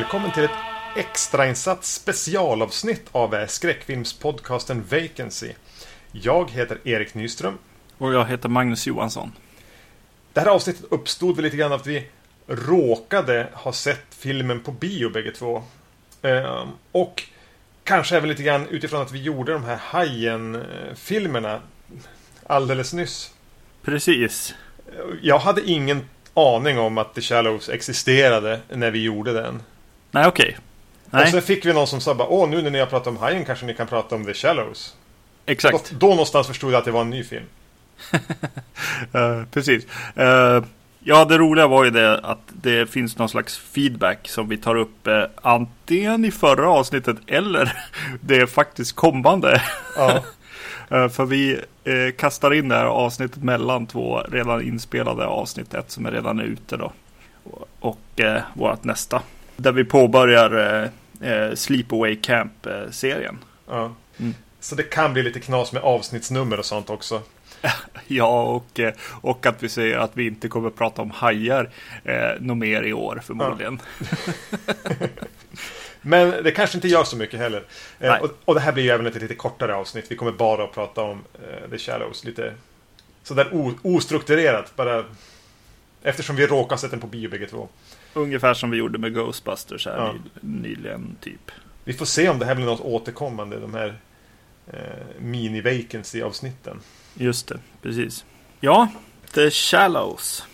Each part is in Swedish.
Välkommen till ett extrainsatt specialavsnitt av skräckfilmspodcasten Vacancy. Jag heter Erik Nyström. Och jag heter Magnus Johansson. Det här avsnittet uppstod väl lite grann att vi råkade ha sett filmen på bio bägge två. Ehm, och kanske även lite grann utifrån att vi gjorde de här Hajen-filmerna alldeles nyss. Precis. Jag hade ingen aning om att The Shallows existerade när vi gjorde den. Nej, okej. Och sen fick vi någon som sa bara Åh, nu när ni har pratat om Hajen kanske ni kan prata om The Shallows. exakt. Då, då någonstans förstod jag att det var en ny film. Eh, precis. Eh, ja, det roliga var ju det att det finns någon slags feedback som vi tar upp eh, antingen i förra avsnittet eller det faktiskt kommande. Ja, för vi kastar in det här avsnittet mellan två redan inspelade avsnitt. Ett som är redan ute då. Och, och eh, vårt nästa. Där vi påbörjar eh, eh, Sleepaway Camp-serien. ja. Mm. Så det kan bli lite knas med avsnittsnummer och sånt också. Ja, och, eh, och att vi säger att vi inte kommer prata om hajar eh, något mer i år förmodligen. Men det kanske inte gör så mycket heller. Eh, och, och det här blir ju även ett lite kortare avsnitt. Vi kommer bara att prata om eh, The Shallows. Lite sådär o, ostrukturerat. Bara eftersom vi råkar sett den på bio bägge två. Ungefär som vi gjorde med Ghostbusters här Ja. ny, nyligen typ. Vi får se om det här blir något återkommande. De här eh, mini-vacancy-avsnitten. Just det, precis. Ja, The Shallows.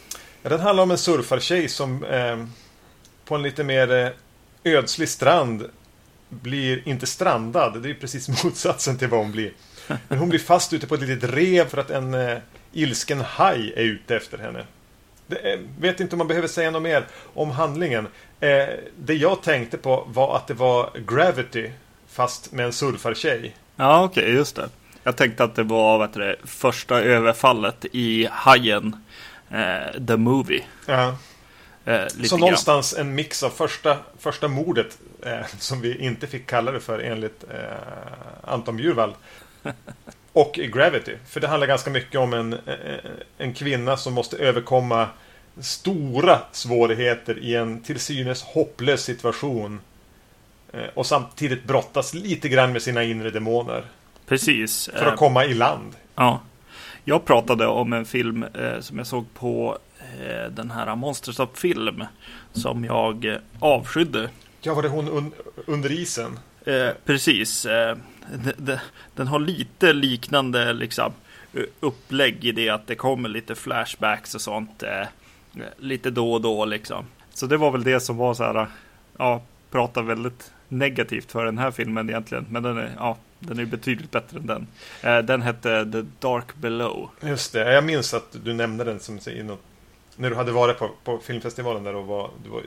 Ja, den handlar om en surfartjej som eh, på en lite mer eh, ödslig strand blir inte strandad. Det är precis motsatsen till vad hon blir. Men hon blir fast ute på ett litet rev för att en eh, ilsken haj är ute efter henne. Det, vet inte om man behöver säga något mer om handlingen. Eh, det jag tänkte på var att det var Gravity fast med en surfartjej. Ja, okej, just det. Jag tänkte att det var vet du, det, första överfallet i Hajen, eh, The Movie. Ja. Eh, Så grann. någonstans en mix av första, första mordet eh, som vi inte fick kalla det för enligt eh, Anton Bjurvall. Och Gravity. För det handlar ganska mycket om en, eh, en kvinna som måste överkomma stora svårigheter i en till synes hopplös situation. Eh, och samtidigt brottas lite grann med sina inre demoner. Precis. För eh, att komma i land. Ja. Jag pratade om en film eh, som jag såg på eh, den här Monsterstop-film som jag eh, avskydde. Ja, var det hon un under isen? Eh, precis. Eh, de, de, den har lite liknande liksom, eh, upplägg i det att det kommer lite flashbacks och sånt eh, lite då och då liksom. Så det var väl det som var så här, ja, prata väldigt negativt för den här filmen egentligen. Men den är, ja, den är betydligt bättre än den. Eh, den hette The Dark Below. Just det, jag minns att du nämnde den som i något, när du hade varit på, på filmfestivalen där och var, du var,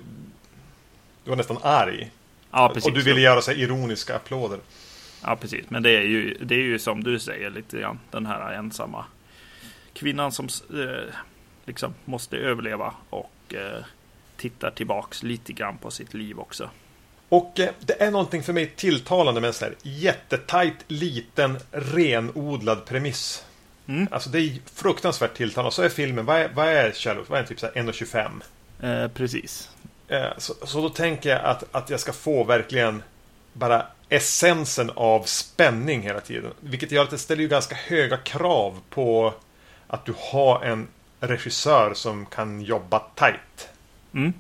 du var nästan arg. Ja, precis. och du ville göra så här ironiska applåder. Ja, precis. Men det är ju, det är ju som du säger lite grann den här ensamma kvinnan som eh, liksom måste överleva och eh, tittar tillbaks lite grann på sitt liv också. Och eh, det är någonting för mig tilltalande med en sån här jättetajt, liten, renodlad premiss. Mm. Alltså det är fruktansvärt tilltalande. Och så är filmen, vad är, vad är Shallows? Vad är den? Typ så här 1,25? Eh, precis. Eh, så, så då tänker jag att, att jag ska få verkligen bara essensen av spänning hela tiden. Vilket gör att det ställer ju ganska höga krav på att du har en regissör som kan jobba tight. Mm.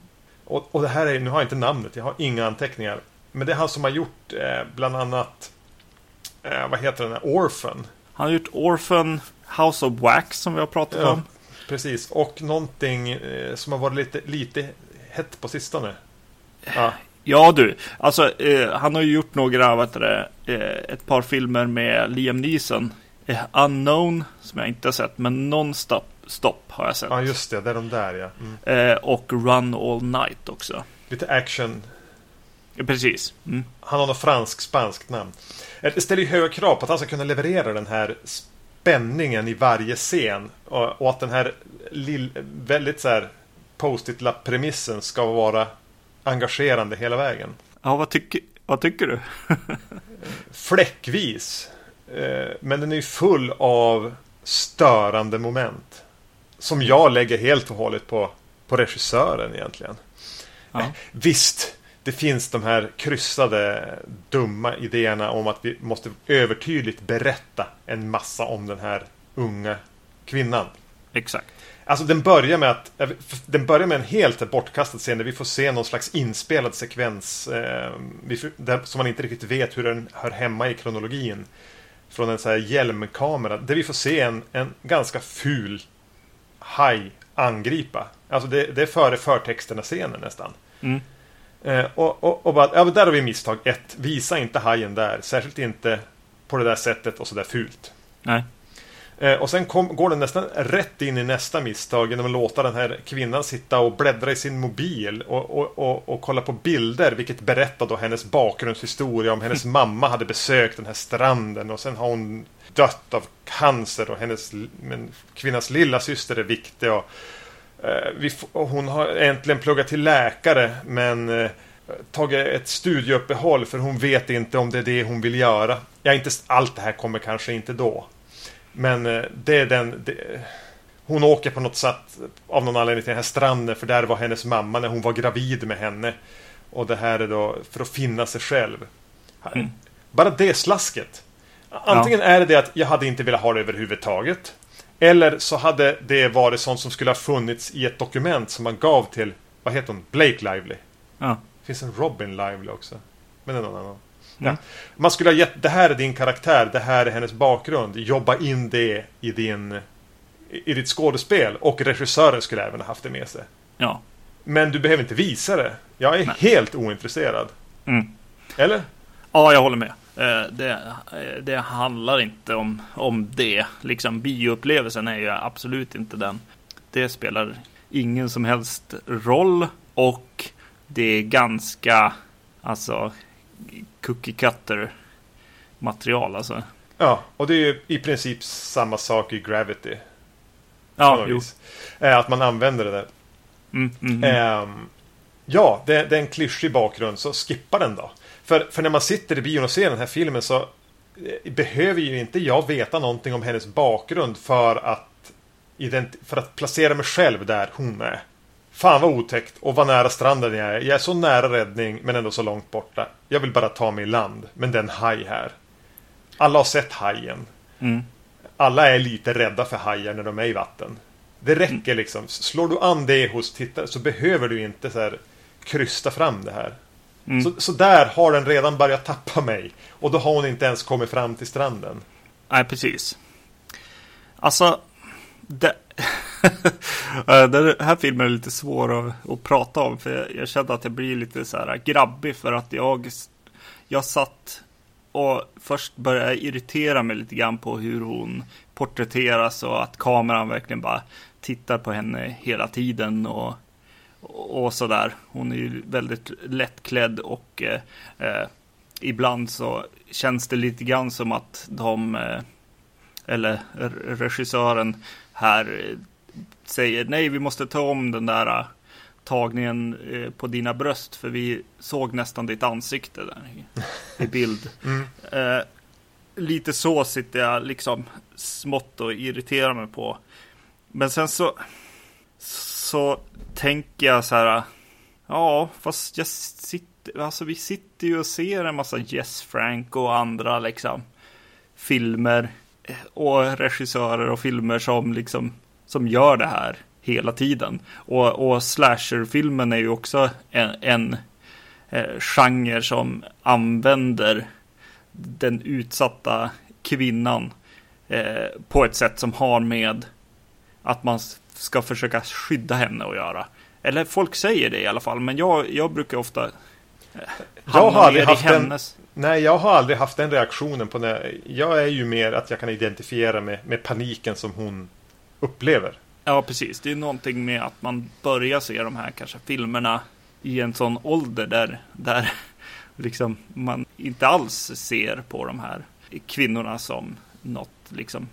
Och, och det här är, nu har jag inte namnet, jag har inga anteckningar. Men det är han som har gjort eh, bland annat, eh, vad heter den här, Orphan. Han har gjort Orphan, House of Wax som vi har pratat Ja, om. precis, och någonting eh, som har varit lite, lite hett på sistone. Ja, Ja du, alltså eh, han har ju gjort några, vad heter det, eh, ett par filmer med Liam Neeson. Eh, Unknown, som jag inte har sett, men Non-Stop Stop har jag sett. ja just det, det är de där ja. Mm. Eh, och Run All Night också. Lite action. Eh, Precis. Mm. Han har något fransk-spanskt namn. Det ställer ju höga krav på att han ska kunna leverera den här spänningen i varje scen. Och, och att den här lill, väldigt så här post-it-lapp-premissen ska vara engagerande hela vägen. Ja, vad, tycker vad tycker du? Fläckvis. Eh, Men den är full av störande moment. Som jag lägger helt och hållet på, på regissören egentligen. Ja. Eh, Visst, det finns de här kryssade dumma idéerna om att vi måste övertydligt berätta en massa om den här unga kvinnan. Exakt. Alltså den börjar med att Den börjar med en helt bortkastad scen där vi får se någon slags inspelad sekvens eh, där, Som man inte riktigt vet hur den hör hemma i kronologin. Från en sån här hjälmkamera Där vi får se en, en ganska ful Haj angripa. Alltså det, det är före förtexterna scenen nästan. Mm. eh, Och, och, och bara, ja, där har vi misstag ett. Visa inte hajen där Särskilt inte på det där sättet och sådär fult. Nej. Eh, och sen kom, går den nästan rätt in i nästa misstag genom att låta den här kvinnan sitta och bläddra i sin mobil och, och, och, och kolla på bilder, vilket berättar då hennes bakgrundshistoria om hennes mamma hade besökt den här stranden och sen har hon dött av cancer och hennes men, kvinnans lilla syster är viktig. Och, eh, vi, och hon har äntligen pluggat till läkare men eh, tagit ett studieuppehåll för hon vet inte om det är det hon vill göra. Ja, inte, allt det här kommer kanske inte då. Men eh, det är den... Det, hon åker på något sätt av någon anledning till den här stranden för där var hennes mamma när hon var gravid med henne. Och det här är då för att finna sig själv. Mm. Bara det slasket. Antingen ja. är det det att jag hade inte velat ha det överhuvudtaget. Eller så hade det varit sånt som skulle ha funnits i ett dokument som man gav till, vad heter hon, Blake Lively. Ja. Det finns en Robin Lively också. Men det är någon annan. Ja. Man skulle ha gett, det här är din karaktär, det här är hennes bakgrund. Jobba in det i din i ditt skådespel. Och regissören skulle även ha haft det med sig. Ja. Men du behöver inte visa det. Jag är Nej. helt ointresserad. Mm. Eller? Ja, jag håller med. Eh, det, eh, det handlar inte om, om det. Liksom bioupplevelsen är ju absolut inte den. Det spelar ingen som helst roll. Och det är ganska, alltså cookie cutter material alltså. Ja, och det är ju i princip samma sak i Gravity. Ja, jo. Eh, att man använder det där. Mm, mm. Um, ja, det, det, är en klyschig bakgrund, så skippa den då. För, för när man sitter i bion och ser den här filmen så eh, behöver ju inte jag veta någonting om hennes bakgrund för att, för att placera mig själv där hon är. Fan vad otäckt och vad nära stranden jag är. Jag är så nära räddning men ändå så långt borta. Jag vill bara ta mig i land. Men det är en haj här. Alla har sett hajen. Mm. Alla är lite rädda för hajar när de är i vatten. Det räcker liksom. Slår du an det hos tittare så behöver du inte så här krysta fram det här. Mm. Så, så där har den redan börjat tappa mig. Och då har hon inte ens kommit fram till stranden. Nej, precis. Alltså, det... Eh, den här filmen är lite svår att, att prata om. För jag, jag kände att jag blir lite så här grabbig. För att jag, jag satt och först började irritera mig lite grann på hur hon porträtteras. Och att kameran verkligen bara tittar på henne hela tiden. Och, och sådär. Hon är ju väldigt lättklädd och eh, eh, ibland så känns det lite grann som att de eh, eller regissören här säger nej, vi måste ta om den där äh, tagningen äh, på dina bröst för vi såg nästan ditt ansikte där i, i bild. Mm. Eh, lite så sitter jag liksom smått och irriterar mig på. Men sen så så tänker jag så här. Ja, fast jag sitter, alltså vi sitter ju och ser en massa Jess Frank och andra liksom filmer och regissörer och filmer som liksom som gör det här hela tiden. Och, och slasherfilmen är ju också en, en eh, genre som använder den utsatta kvinnan eh, på ett sätt som har med att man ska försöka skydda henne att göra. Eller folk säger det i alla fall, men jag, jag brukar ofta eh, jag har aldrig haft hennes... En, nej, jag har aldrig haft den reaktionen på när jag är ju mer att jag kan identifiera med, med paniken som hon upplever. Ja, precis. Det är någonting med att man börjar se de här kanske filmerna i en sån ålder där, där liksom man inte alls ser på de här kvinnorna som något liksom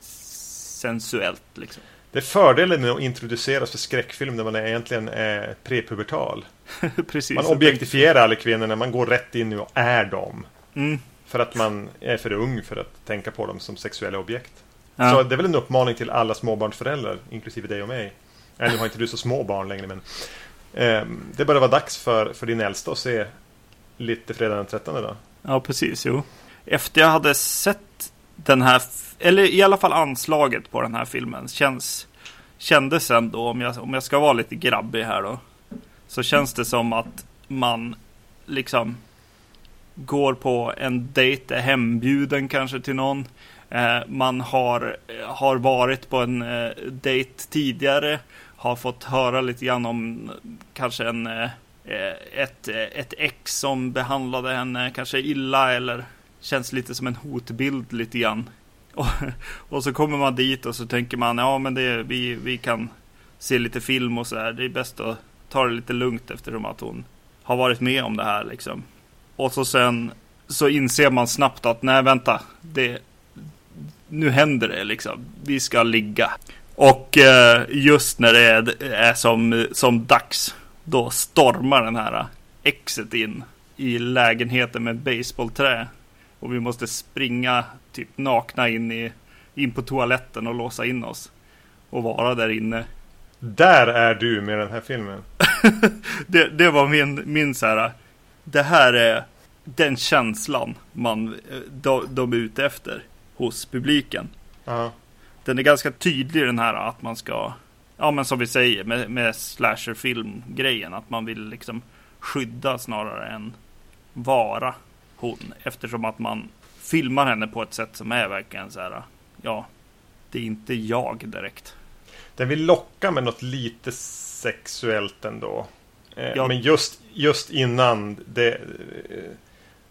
sensuellt. Liksom. Det är fördelen med att introduceras för skräckfilm när man är egentligen är prepubertal. Precis, man objektifierar alla kvinnor när man går rätt in och är dem. Mm. För att man är för ung för att tänka på dem som sexuella objekt. Ja. Så det är väl en uppmaning till alla småbarnsföräldrar, inklusive dig och mig. Äh, nu har inte du så små barn längre, men Eh, det börjar vara dags för, för din äldsta att se lite fredag den 13 då. Ja, precis. Jo. Efter jag hade sett den här, eller i alla fall anslaget på den här filmen, känns, kändes ändå, om jag, om jag ska vara lite grabbig här då, så känns det som att man liksom går på en dejt, är hembjuden kanske till någon. Eh, man har, eh, har varit på en eh, dejt tidigare, har fått höra lite grann om mm, kanske en, eh, ett, ett ex som behandlade henne kanske illa eller känns lite som en hotbild lite grann. Och, och så kommer man dit och så tänker man ja men det, vi, vi kan se lite film och så här. Det är bäst att ta det lite lugnt eftersom att hon har varit med om det här liksom. Och så sen så inser man snabbt att nej vänta, det, nu händer det liksom. Vi ska ligga. Och eh, just när det är, är som, som dags, då stormar den här exet in i lägenheten med baseballträ. Och vi måste springa typ nakna in, i, in på toaletten och låsa in oss. Och vara där inne. Där är du med den här filmen. det, det var min, min så här. Det här är den känslan man, de, de är ute efter hos publiken. Ja. Den är ganska tydlig den här att man ska, ja men som vi säger med, med slasherfilm-grejen, att man vill liksom skydda snarare än vara hon. Eftersom att man filmar henne på ett sätt som är verkligen så här, ja, det är inte jag direkt. Den vill locka med något lite sexuellt ändå. Eh, Ja. Men just, just innan det eh,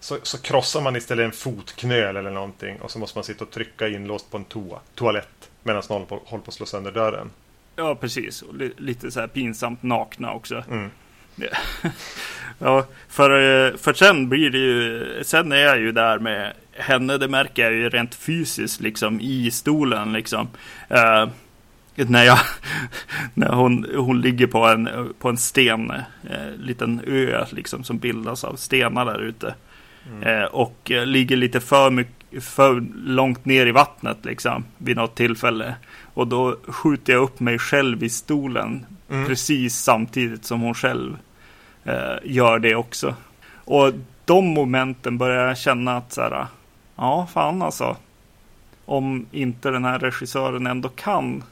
så, så krossar man istället en fotknöl eller någonting och så måste man sitta och trycka inlåst på en toa, toalett medan någon håller på, håller på att slå sönder dörren. Ja, precis. Och li, lite så här pinsamt nakna också. Mm. Ja, för, för sen blir det ju, sen är jag ju där med henne, det märker jag ju rent fysiskt liksom i stolen liksom. Eh, när jag, när hon, hon ligger på en, på en sten, eh, liten ö liksom som bildas av stenar där ute. Eh, och eh, ligger lite för, mycket, för långt ner i vattnet liksom vid något tillfälle. Och då skjuter jag upp mig själv i stolen Mm. precis samtidigt som hon själv eh, gör det också. Och de momenten börjar jag känna att så här, ja fan alltså. Om inte den här regissören ändå kan,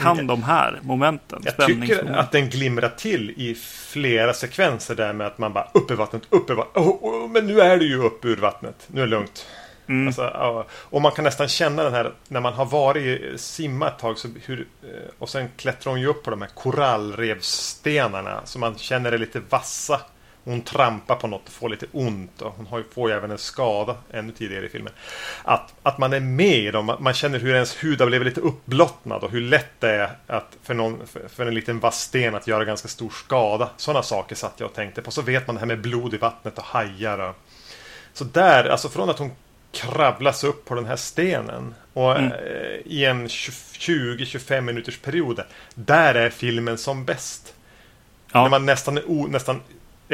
kan de här momenten. Jag tycker att den glimrar till i flera sekvenser där med att man bara upp ur vattnet, upp ur vattnet. Oh, oh, men nu är du ju upp ur vattnet. Nu är det lugnt. Mm. Alltså, och man kan nästan känna den här när man har varit simma ett tag så hur, eh, och sen klättrar hon ju upp på de här korallrevstenarna så man känner det lite vassa. Hon trampar på något och får lite ont och hon har får ju även en skada ännu tidigare i filmen. Att, att man är med i dem, man känner hur ens hud har blivit lite uppblottnad och hur lätt det är att för, någon, för, för en liten vass sten att göra ganska stor skada. Sådana saker satt jag och tänkte på. Så vet man det här med blod i vattnet och hajar. Och, så där, alltså från att hon kravlas upp på den här stenen och Mm. eh, i en 20-25 minuters period. Där är filmen som bäst. Ja. När man nästan o, nästan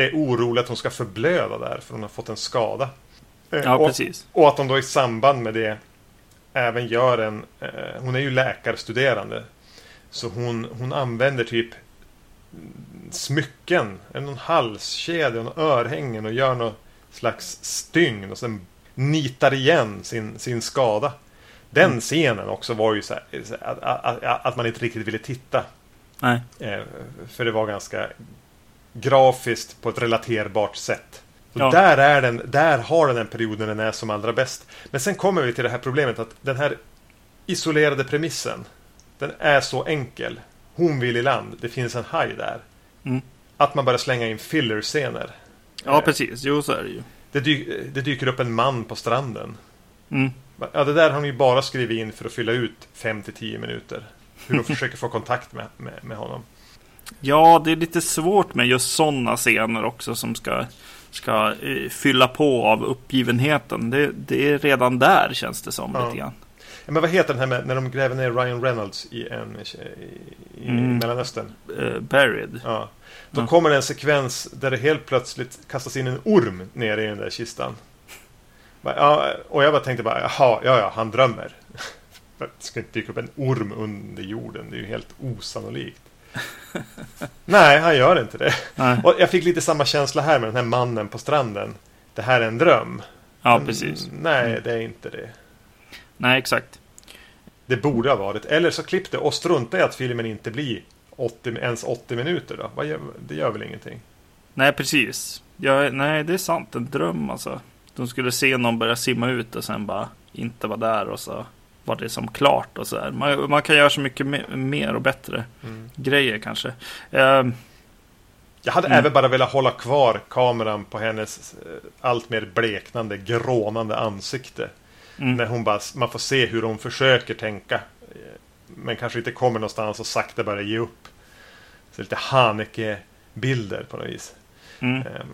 är orolig att hon ska förblöda där för hon har fått en skada. Eh, Ja, och, precis. och att de då i samband med det även gör en... Eh, hon är ju läkarstuderande. Så hon, hon använder typ smycken, en halskedja, en örhängen och gör något slags stygn och sen nitar igen sin, sin skada. Den Mm. scenen också var ju så här, att, att, att man inte riktigt ville titta. Nej. Eh, för det var ganska grafiskt på ett relaterbart sätt. Ja. där, är den, där har den en period när den är som allra bäst. Men sen kommer vi till det här problemet att den här isolerade premissen den är så enkel. Hon vill i land, det finns en haj där. Mm. Att man börjar slänga in filler-scener. Ja, Eh, precis. Jo, så är det ju. Det, dy det dyker upp en man på stranden. Mm. Ja, det där har ni bara skrivit in för att fylla ut 5-10 minuter. Hur de försöker få kontakt med, med, med honom. Ja, det är lite svårt med just sådana scener också som ska, ska eh, fylla på av uppgivenheten. Det, det är redan där känns det som Ja. lite grann. Ja, men vad heter den här med när de gräver ner Ryan Reynolds i, en, i, i Mm. Mellanöstern? Eh, buried. Ja. Då Ja. kommer det en sekvens där det helt plötsligt kastas in en orm ner i den där kistan. Ja, och jag bara tänkte bara, jaha, ja, ja, han drömmer. Det ska inte dyka upp en orm under jorden, det är ju helt osannolikt. Nej, han gör inte det. Nej. Och jag fick lite samma känsla här med den här mannen på stranden. Det här är en dröm. Ja, Men precis. Nej, det är inte det. Nej, exakt. Det borde ha varit. Eller så klipp det och strunta i att filmen inte blir 80, ens 80 minuter då. Det gör väl ingenting? Nej, precis. Ja, nej, det är sant. En dröm alltså. De skulle se någon börja simma ut och sen bara inte vara där och så var det som klart och så här. Man, man kan göra så mycket me- mer och bättre Mm. grejer kanske. Ehm, Jag hade Mm. även bara velat hålla kvar kameran på hennes eh, allt mer bleknande, grånande ansikte. mm, När hon bara, man får se hur hon försöker tänka. eh, Men kanske inte kommer någonstans och sakta börjar ge upp. Så lite Haneke-bilder på något vis. mm. Ehm,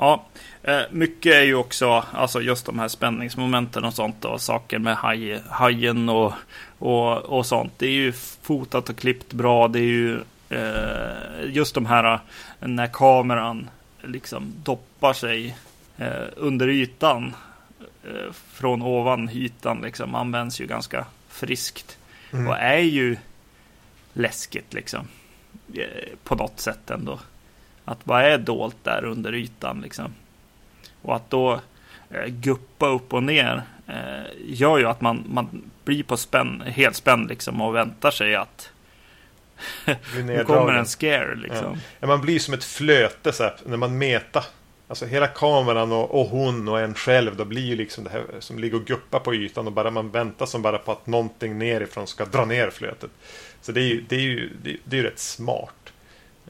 Ja, eh, mycket är ju också alltså just de här spänningsmomenten och sånt och saker med haj, hajen och, och, och sånt. Det är ju fotat och klippt bra. Det är ju eh, just de här när kameran liksom doppar sig eh, under ytan eh, från ovan ytan liksom används ju ganska friskt mm. och är ju läskigt liksom eh, på något sätt ändå. Att vad är dolt där under ytan liksom. Och att då eh, guppa upp och ner eh, gör ju att man, man blir på spänn, helt spänd liksom och väntar sig att nu kommer en scare liksom. Ja, man blir som ett flöte så här, när man meta. Alltså hela kameran och, och hon och en själv. Då blir ju liksom det här som ligger och guppar på ytan. Och bara man väntar som bara på att någonting nerifrån ska dra ner flötet. Så det är ju, det är ju, det är, det är ju rätt smart.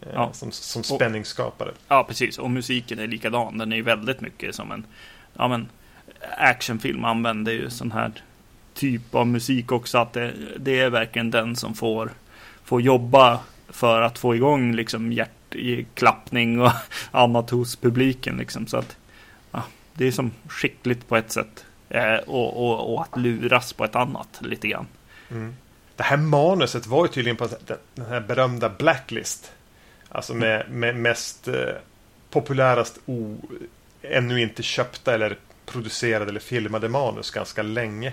Eh, Ja. Som, som spänningsskapare. Ja, precis. Och musiken är likadan. Den är ju väldigt mycket som en ja, men, actionfilm använder ju sån här typ av musik också. Att det, det är verkligen den som får, får jobba för att få igång liksom hjärtklappning och annat hos publiken. Liksom. Så att ja, det är som skickligt på ett sätt. Eh, och, och, och att luras på ett annat lite grann. Mm. Det här manuset var ju tydligen på den här berömda Blacklist. Alltså med, med mest eh, populärast o, ännu inte köpta eller producerade eller filmade manus ganska länge.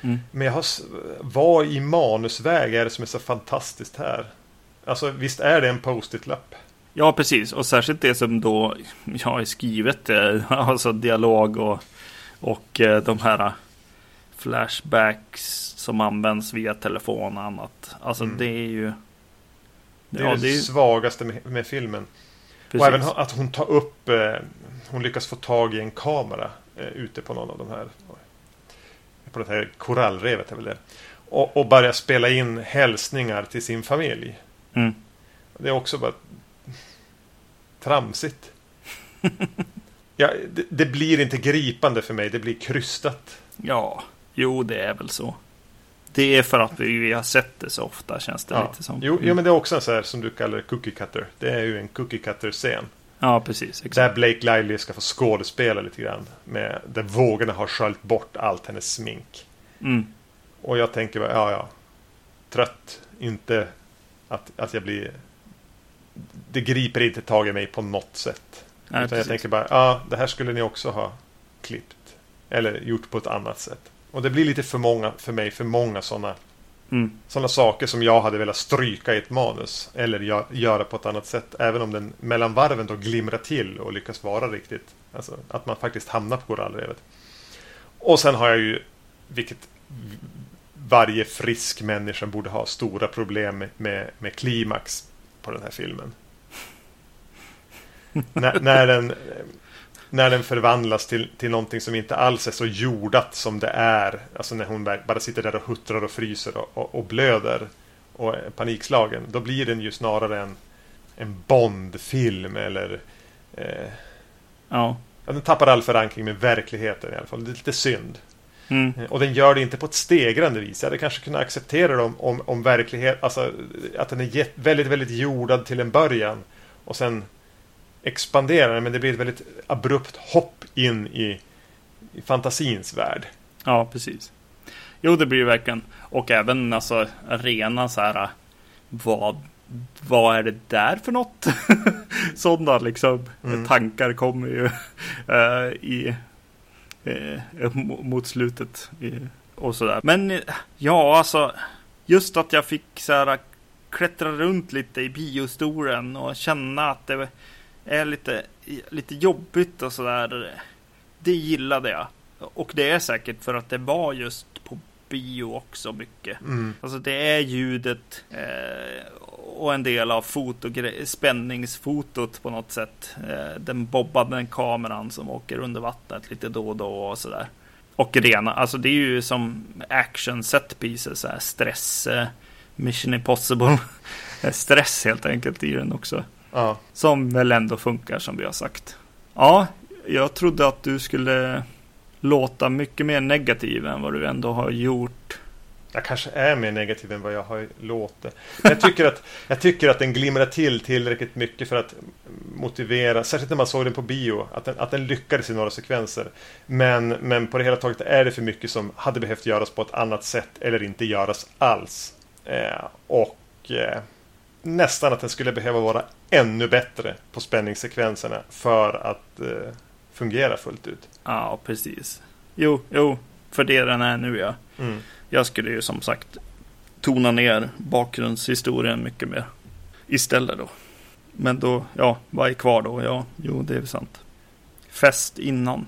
Mm. Men jag har, vad i manusväg är det som är så fantastiskt här? Alltså visst är det en post-it-lapp? Ja, precis. Och särskilt det som då jag är skrivet, eh, alltså dialog och, och eh, de här flashbacks som används via telefon och annat. Alltså Mm. det är ju... Det är ja, det, det svagaste med, med filmen. precis. Och även att hon tar upp, eh, hon lyckas få tag i en kamera eh, ute på någon av de här, på det här korallrevet är väl det. Och, och börjar spela in hälsningar till sin familj. Mm. Det är också bara tramsigt. ja, det, det blir inte gripande för mig, det blir krystat. Ja, jo det är väl så. Det är för att vi, vi har sett det så ofta känns det Ja. lite som. Jo, jo, men det är också en sån här som du kallar cookie cutter. Det är ju en cookie cutter-scen. Ja, precis. Exakt. Där Blake Lively ska få skådespela lite grann. Med, där vågorna har sköljt bort allt hennes smink. Mm. Och jag tänker bara, ja ja. Trött. Inte att, att jag blir... Det griper inte tag i mig på något sätt. Nej, Utan jag precis. tänker bara, ja det här skulle ni också ha klippt. Eller gjort på ett annat sätt. Och det blir lite för många, för mig, för många sådana Mm. sådana saker som jag hade velat stryka i ett manus. Eller gö- göra på ett annat sätt. Även om den mellan varven då glimrar till och lyckas vara riktigt. Alltså att man faktiskt hamnar på korallrevet. Och sen har jag ju, vilket varje frisk människa borde ha, stora problem med, med, med klimax på den här filmen. när, när, den, när den förvandlas till, till någonting som inte alls är så jordat som det är. Alltså när hon bara sitter där och huttrar och fryser och, och, och blöder och är panikslagen. Då blir den ju snarare en, en Bond-film eller... Eh, Ja. den tappar all förankring med verkligheten i alla fall. Det är lite synd. Mm. Eh, Och den gör det inte på ett stegrande vis. Jag hade kanske kunnat acceptera det om, om, om verklighet, alltså att den är väldigt, väldigt jordad till en början. Och sen expanderar den, men det blir ett väldigt abrupt hopp in i, i fantasins värld. Ja, precis. Jo, det blir ju verkligen. Och även alltså rena så här. Vad, vad är det där för något? Sådana liksom Mm. tankar kommer ju eh, i mo- mot slutet i, och sådär. Men ja, alltså just att jag fick så här klättra runt lite i biostolen och känna att det är lite, lite jobbigt och sådär. Det gillade jag. Och det är säkert för att det var just på bio också mycket. Mm. Alltså det är ljudet eh, och en del av spänningsfotot på något sätt. Eh, den bobbande kameran som åker under vattnet lite då och då och sådär. Och rena, alltså det är ju som action set pieces, så stress, eh, mission impossible. stress helt enkelt i den också. Ja. Som väl ändå funkar som vi har sagt. Ja, jag trodde att du skulle låta mycket mer negativ än vad du ändå har gjort. Jag kanske är mer negativ än vad jag har låtit. Jag tycker att, jag tycker att den glimrar till tillräckligt mycket för att motivera, särskilt när man såg den på bio, att den, att den lyckades i några sekvenser. Men, men på det hela taget är det för mycket som hade behövt göras på ett annat sätt eller inte göras alls. Eh, och eh, nästan att den skulle behöva vara ännu bättre på spänningssekvenserna för att eh, fungera fullt ut. Ja, precis. Jo, jo, för det den är nu ja. Mm. Jag skulle ju som sagt tona ner bakgrundshistorien mycket mer istället då. Men då, ja, vad är kvar då? Ja, jo, det är sant. Fest innan.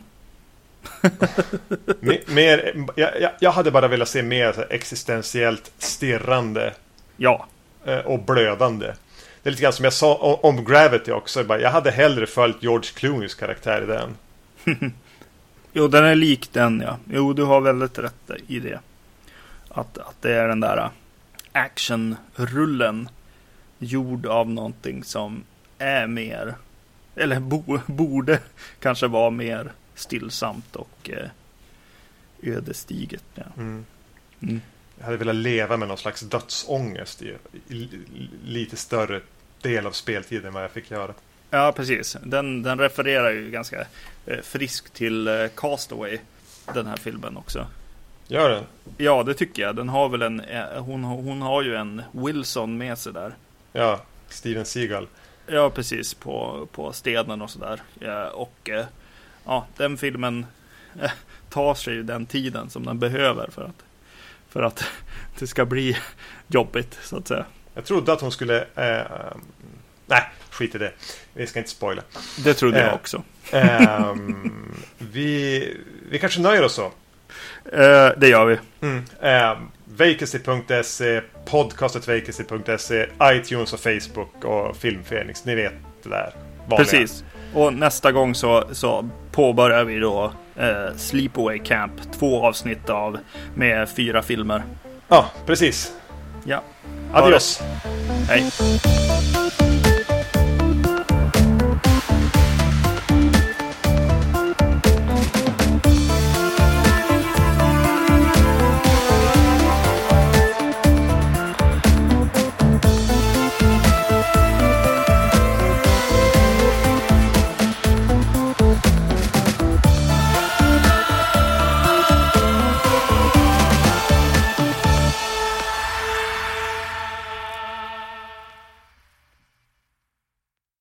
mer, jag, jag hade bara velat se mer existentiellt stirrande Ja. Eh, och blödande. Det är lite grann som jag sa om Gravity också. Jag hade hellre följt George Clooneys karaktär i den. jo, den är lik den ja. Jo, du har väldigt rätt i det. Att, att det är den där actionrullen gjord av någonting som är mer, eller bo, borde kanske vara mer stillsamt och eh, ödesdigert. Ja. Mm. Mm. Jag hade velat leva med någon slags dödsångest i, i, lite större del av speltiden än vad jag fick göra. Ja, precis. Den, den refererar ju ganska eh, friskt till eh, Castaway, den här filmen också. Gör den? Ja, det tycker jag. Den har väl en, eh, hon, hon har ju en Wilson med sig där. Ja, Steven Seagal. Ja, precis. På, på stenen och sådär. Ja, och ja, den filmen tar sig ju den tiden som den behöver för att, för att det ska bli jobbigt, så att säga. Jag trodde att hon skulle... Eh, nej, skit i det. Vi ska inte spoila. Det trodde jag också. Ehm, vi, vi kanske nöjer oss så. Eh, det gör vi. Mm. Eh, Vacancy.se, podcastetvacancy.se, iTunes och Facebook och Filmfenix. Ni vet det där. Vanliga. Precis. Och nästa gång så, så påbörjar vi då eh, Sleepaway Camp. Två avsnitt av med fyra filmer. Ja, precis. Ja. Adios. Hej.